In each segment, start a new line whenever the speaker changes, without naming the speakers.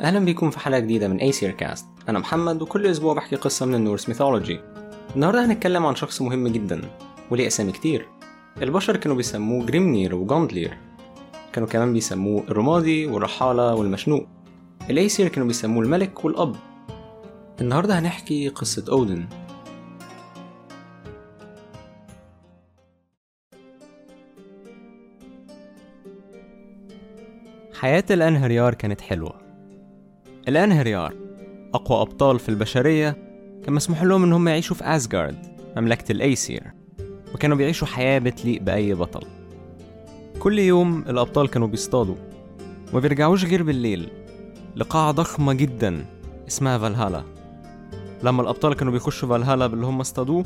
أهلا بيكم في حلقة جديدة من Aesir Cast أنا محمد وكل أسبوع بحكي قصة من ال Norse mythology. النهاردة هنتكلم عن شخص مهم جدا وليه أسامي كتير. البشر كانوا بيسموه جريمنير وجوندلير كانوا كمان بيسموه الرمادي والرحالة والمشنوق. الأيسير كانوا بيسموه الملك والأب. النهاردة هنحكي قصة أودن. حياة الأنهريار كانت حلوة. الأنهريار أقوى أبطال في البشرية كان مسموح لهم إن هم يعيشوا في أسجارد مملكة الأيسير وكانوا بيعيشوا حياة بتليق بأي بطل. كل يوم الأبطال كانوا بيصطادوا وما بيرجعوش غير بالليل. لقاعة ضخمة جدا اسمها فالهالا. لما الأبطال كانوا بيخشوا فالهالا باللي هم اصطادوه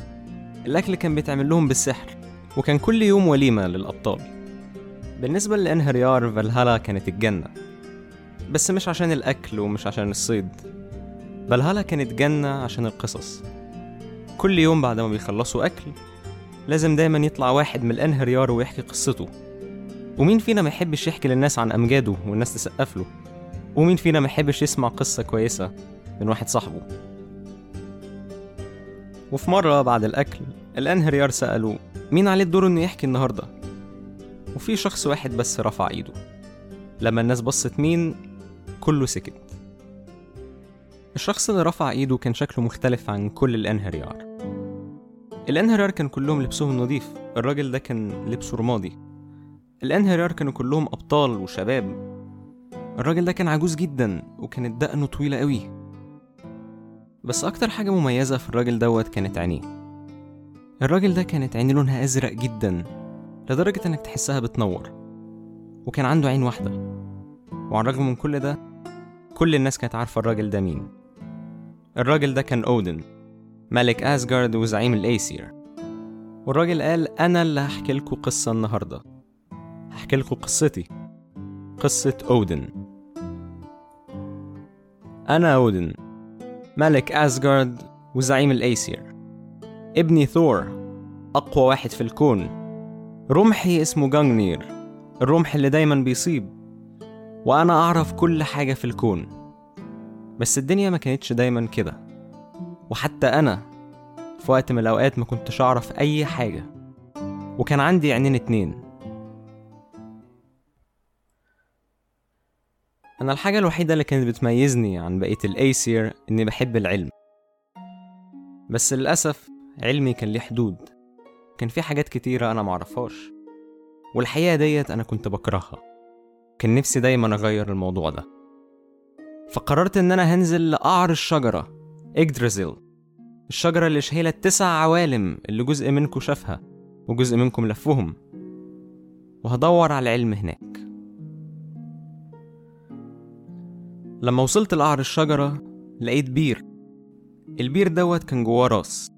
الأكل كان بيتعمل لهم بالسحر وكان كل يوم وليمة للأبطال. بالنسبة لإنهريار فالهالا كانت الجنة. بس مش عشان الأكل ومش عشان الصيد. فالهالا كانت جنة عشان القصص. كل يوم بعد ما بيخلصوا أكل لازم دايما يطلع واحد من الانهريار ويحكي قصته. ومين فينا ما يحبش يحكي للناس عن أمجاده والناس تسقف له؟ ومين فينا ما يحبش يسمع قصة كويسة من واحد صاحبه؟ وفي مرة بعد الأكل الأنهريار سألوا مين عليه الدور إنه يحكي النهاردة؟ وفي شخص واحد بس رفع إيده. لما الناس بصت مين كله سكت. الشخص اللي رفع إيده كان شكله مختلف عن كل الأنهريار الأنهريار كان كلهم لبسهم نظيف الراجل ده كان لبسه رمادي. الأنهريار كانوا كلهم أبطال وشباب. الراجل ده كان عجوز جدا وكانت دقنه طويلة قوي. بس أكتر حاجة مميزة في الراجل دوت كانت عينيه. الراجل ده كانت عينيه لونها أزرق جدا لدرجة إنك تحسها بتنور. وكان عنده عين واحدة. وعلى الرغم من كل ده كل الناس كانت عارفة الراجل ده مين. الراجل ده كان أودن ملك أسجارد وزعيم الأيسير. والراجل قال أنا اللي هحكي لكم قصة النهاردة. هحكي لكم قصتي. قصة أودن. أنا أودن ملك أسجارد وزعيم الأيسير. ابني ثور أقوى واحد في الكون. رمحي اسمه جانجنير الرمح اللي دايما بيصيب. وأنا أعرف كل حاجة في الكون. بس الدنيا ما كانتش دايما كده. وحتى أنا في وقت من الأوقات ما كنتش أعرف أي حاجة. وكان عندي عينين اتنين. أنا الحاجة الوحيدة اللي كانت بتميزني عن بقية الأيسير إني بحب العلم. بس للأسف علمي كان ليه حدود. كان في حاجات كتيرة أنا معرفهاش والحقيقة ديت أنا كنت بكرهها. كان نفسي دايما أغير الموضوع ده. فقررت إن أنا هنزل لقعر الشجرة إجدرزيل الشجرة اللي شهيلة تسع عوالم اللي جزء منكم شافها وجزء منكم لفهم وهدور على العلم هناك. لما وصلت لقعر الشجرة لقيت بير. البير دوت كان جواه راس.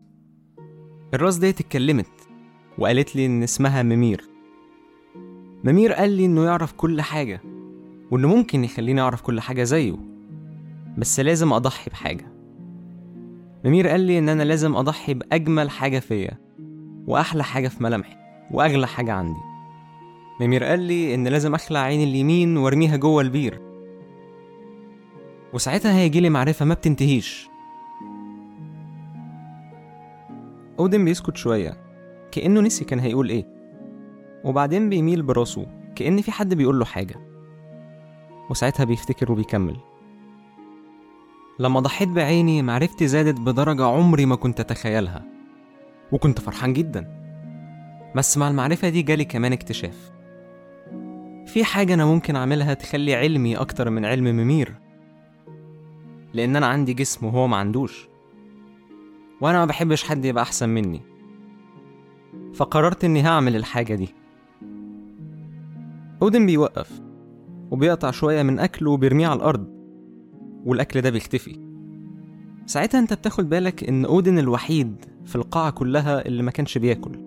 الراس ديت اتكلمت وقالت لي إن اسمها ممير ممير قال لي إنه يعرف كل حاجة وإنه ممكن يخليني أعرف كل حاجة زيه بس لازم أضحي بحاجة. ممير قال لي إن أنا لازم أضحي بأجمل حاجة فيا وأحلى حاجة في ملامحي وأغلى حاجة عندي. ممير قال لي إن لازم أخلع عيني اليمين وأرميها جوه البير. وساعتها هيجيلي معرفة ما بتنتهيش. أودن بيسكت شوية كأنه نسي كان هيقول إيه. وبعدين بيميل براسه كأن في حد بيقول له حاجة. وساعتها بيفتكر وبيكمل. لما ضحيت بعيني معرفتي زادت بدرجة عمري ما كنت أتخيلها. وكنت فرحان جدا. بس مع المعرفة دي جالي كمان اكتشاف. في حاجة أنا ممكن أعملها تخلي علمي أكتر من علم ممير. لأن أنا عندي جسم وهو ما عندوش. وأنا ما بحبش حد يبقى أحسن مني. فقررت إني هعمل الحاجة دي. أودن بيوقف وبيقطع شوية من أكله وبيرميه على الأرض والأكل ده بيختفي. ساعتها أنت بتاخد بالك إن أودن الوحيد في القاعة كلها اللي ما كانش بياكل.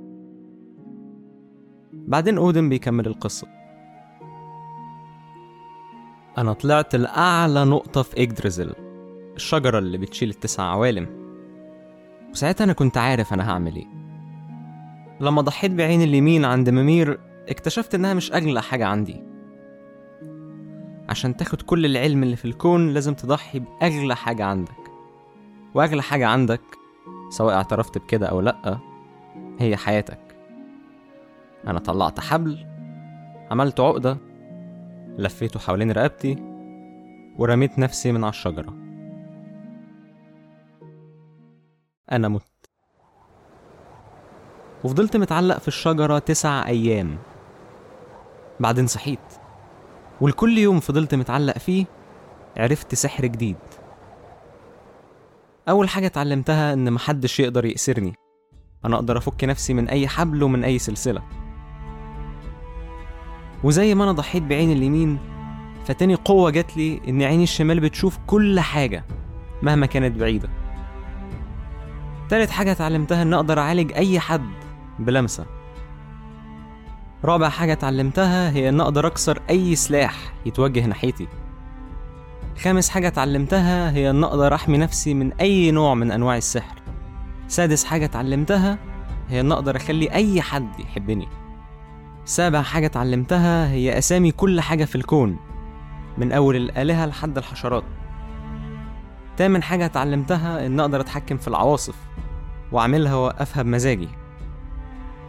بعدين أودن بيكمل القصة. أنا طلعت لأعلى نقطة في إجدرزل الشجرة اللي بتشيل التسع عوالم. وساعتها أنا كنت عارف أنا هعمل إيه. لما ضحيت بعين اليمين عند ممير اكتشفت إنها مش أغلى حاجة عندي. عشان تاخد كل العلم اللي في الكون لازم تضحي بأغلى حاجة عندك. وأغلى حاجة عندك سواء اعترفت بكده أو لأ هي حياتك. أنا طلعت حبل عملت عقدة لفيته حوالين رقبتي ورميت نفسي من على الشجرة. أنا مت. وفضلت متعلق في الشجرة تسع أيام. بعدين صحيت. والكل يوم فضلت متعلق فيه عرفت سحر جديد. أول حاجة اتعلمتها إن محدش يقدر يأسرني أنا أقدر أفك نفسي من أي حبل ومن أي سلسلة. وزي ما أنا ضحيت بعيني اليمين فتاني قوة جات لي إن عيني الشمال بتشوف كل حاجة مهما كانت بعيدة. تالت حاجة اتعلمتها إن أقدر أعالج أي حد بلمسة. رابع حاجة اتعلمتها هي إن أقدر أكسر أي سلاح يتوجه ناحيتي. خامس حاجة اتعلمتها هي إن أقدر أحمي نفسي من أي نوع من أنواع السحر. سادس حاجة اتعلمتها هي إن أقدر أخلي أي حد يحبني. سابع حاجة اتعلمتها هي أسامي كل حاجة في الكون من أول الآلهة لحد الحشرات. تامن حاجة اتعلمتها إن أقدر أتحكم في العواصف وأعملها وأوقفها بمزاجي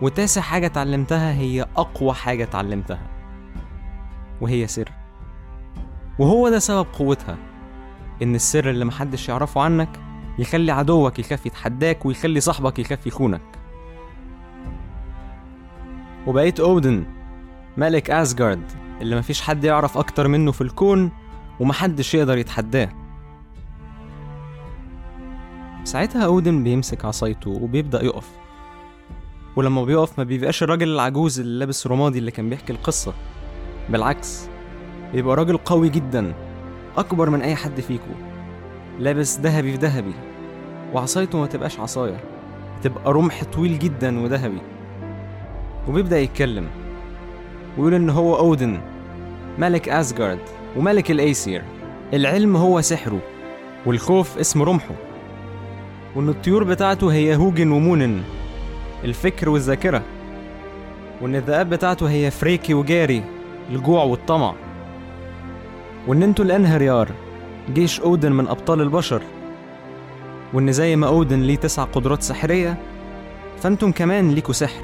وتاسع حاجة اتعلمتها هي أقوى حاجة اتعلمتها وهي سر. وهو ده سبب قوتها إن السر اللي محدش يعرفه عنك يخلي عدوك يخاف يتحداك ويخلي صاحبك يخاف يخونك وبقيت أودن ملك أسجارد اللي مفيش حد يعرف أكتر منه في الكون ومحدش يقدر يتحداه. ساعتها أودن بيمسك عصايته وبيبدأ يقف. ولما بيقف ما بيبقاش الراجل العجوز اللي لابس رمادي اللي كان بيحكي القصة. بالعكس بيبقى راجل قوي جدا أكبر من أي حد فيكو. لابس ذهبي في ذهبي. وعصايته ما تبقاش عصاية تبقى رمح طويل جدا وذهبي. وبيبدأ يتكلم ويقول إن هو أودن ملك أسجارد وملك الأيسير. العلم هو سحره والخوف اسم رمحه. وإن الطيور بتاعته هي هوجن ومونن. الفكر والذاكرة. وإن الذئاب بتاعته هي فريكي وجاري الجوع والطمع. وإن أنتوا الأنهريار جيش أودن من أبطال البشر. وإن زي ما أودن ليه تسع قدرات سحرية فأنتم كمان ليكوا سحر.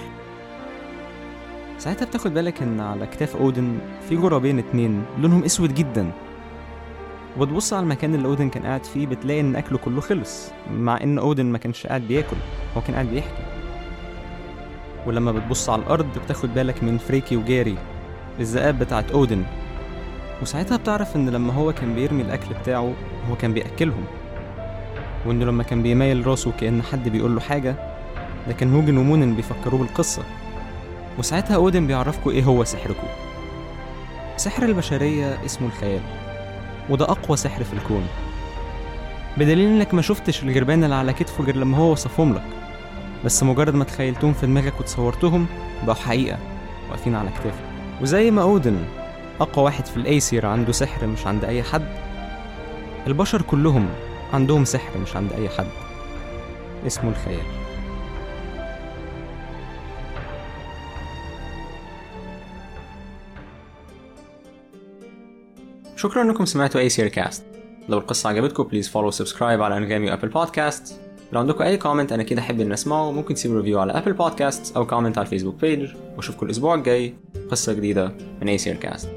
ساعتها بتاخد بالك إن على كتاف أودن في جرابين اتنين لونهم أسود جدا. وبتبص على المكان اللي أودن كان قاعد فيه بتلاقي إن أكله كله خلص مع إن أودن ما كانش قاعد بياكل هو كان قاعد بيحكي. ولما بتبص على الأرض بتاخد بالك من فريكي وجاري الذئاب بتاعت أودن. وساعتها بتعرف إن لما هو كان بيرمي الأكل بتاعه هو كان بيأكلهم. وإنه لما كان بيميل راسه كأن حد بيقول له حاجة لكن هوجن ومونن بيفكروه بالقصة. وساعتها أودن بيعرفكوا إيه هو سحركوا سحر البشرية اسمه الخيال وده أقوى سحر في الكون. بدليل إنك ما شفتش الجربان اللي على كتفه غير لما هو وصفهم لك. بس مجرد ما تخيلتهم في دماغك وتصورتهم بقوا حقيقة واقفين على كتافك. وزي ما أودن أقوى واحد في الأيسير عنده سحر مش عند أي حد البشر كلهم عندهم سحر مش عند أي حد. اسمه الخيال. شكرا إنكم سمعتوا أي سير كاست. لو القصة عجبتكم please follow subscribe على أنغامي و Apple Podcast لو عندكم أي comment أنا كده أحب ان أسمعه. ممكن تسيبوا review على Apple Podcast أو comment على ال Facebook page وأشوفكم الأسبوع الجاي. قصة جديدة من اي سير كاست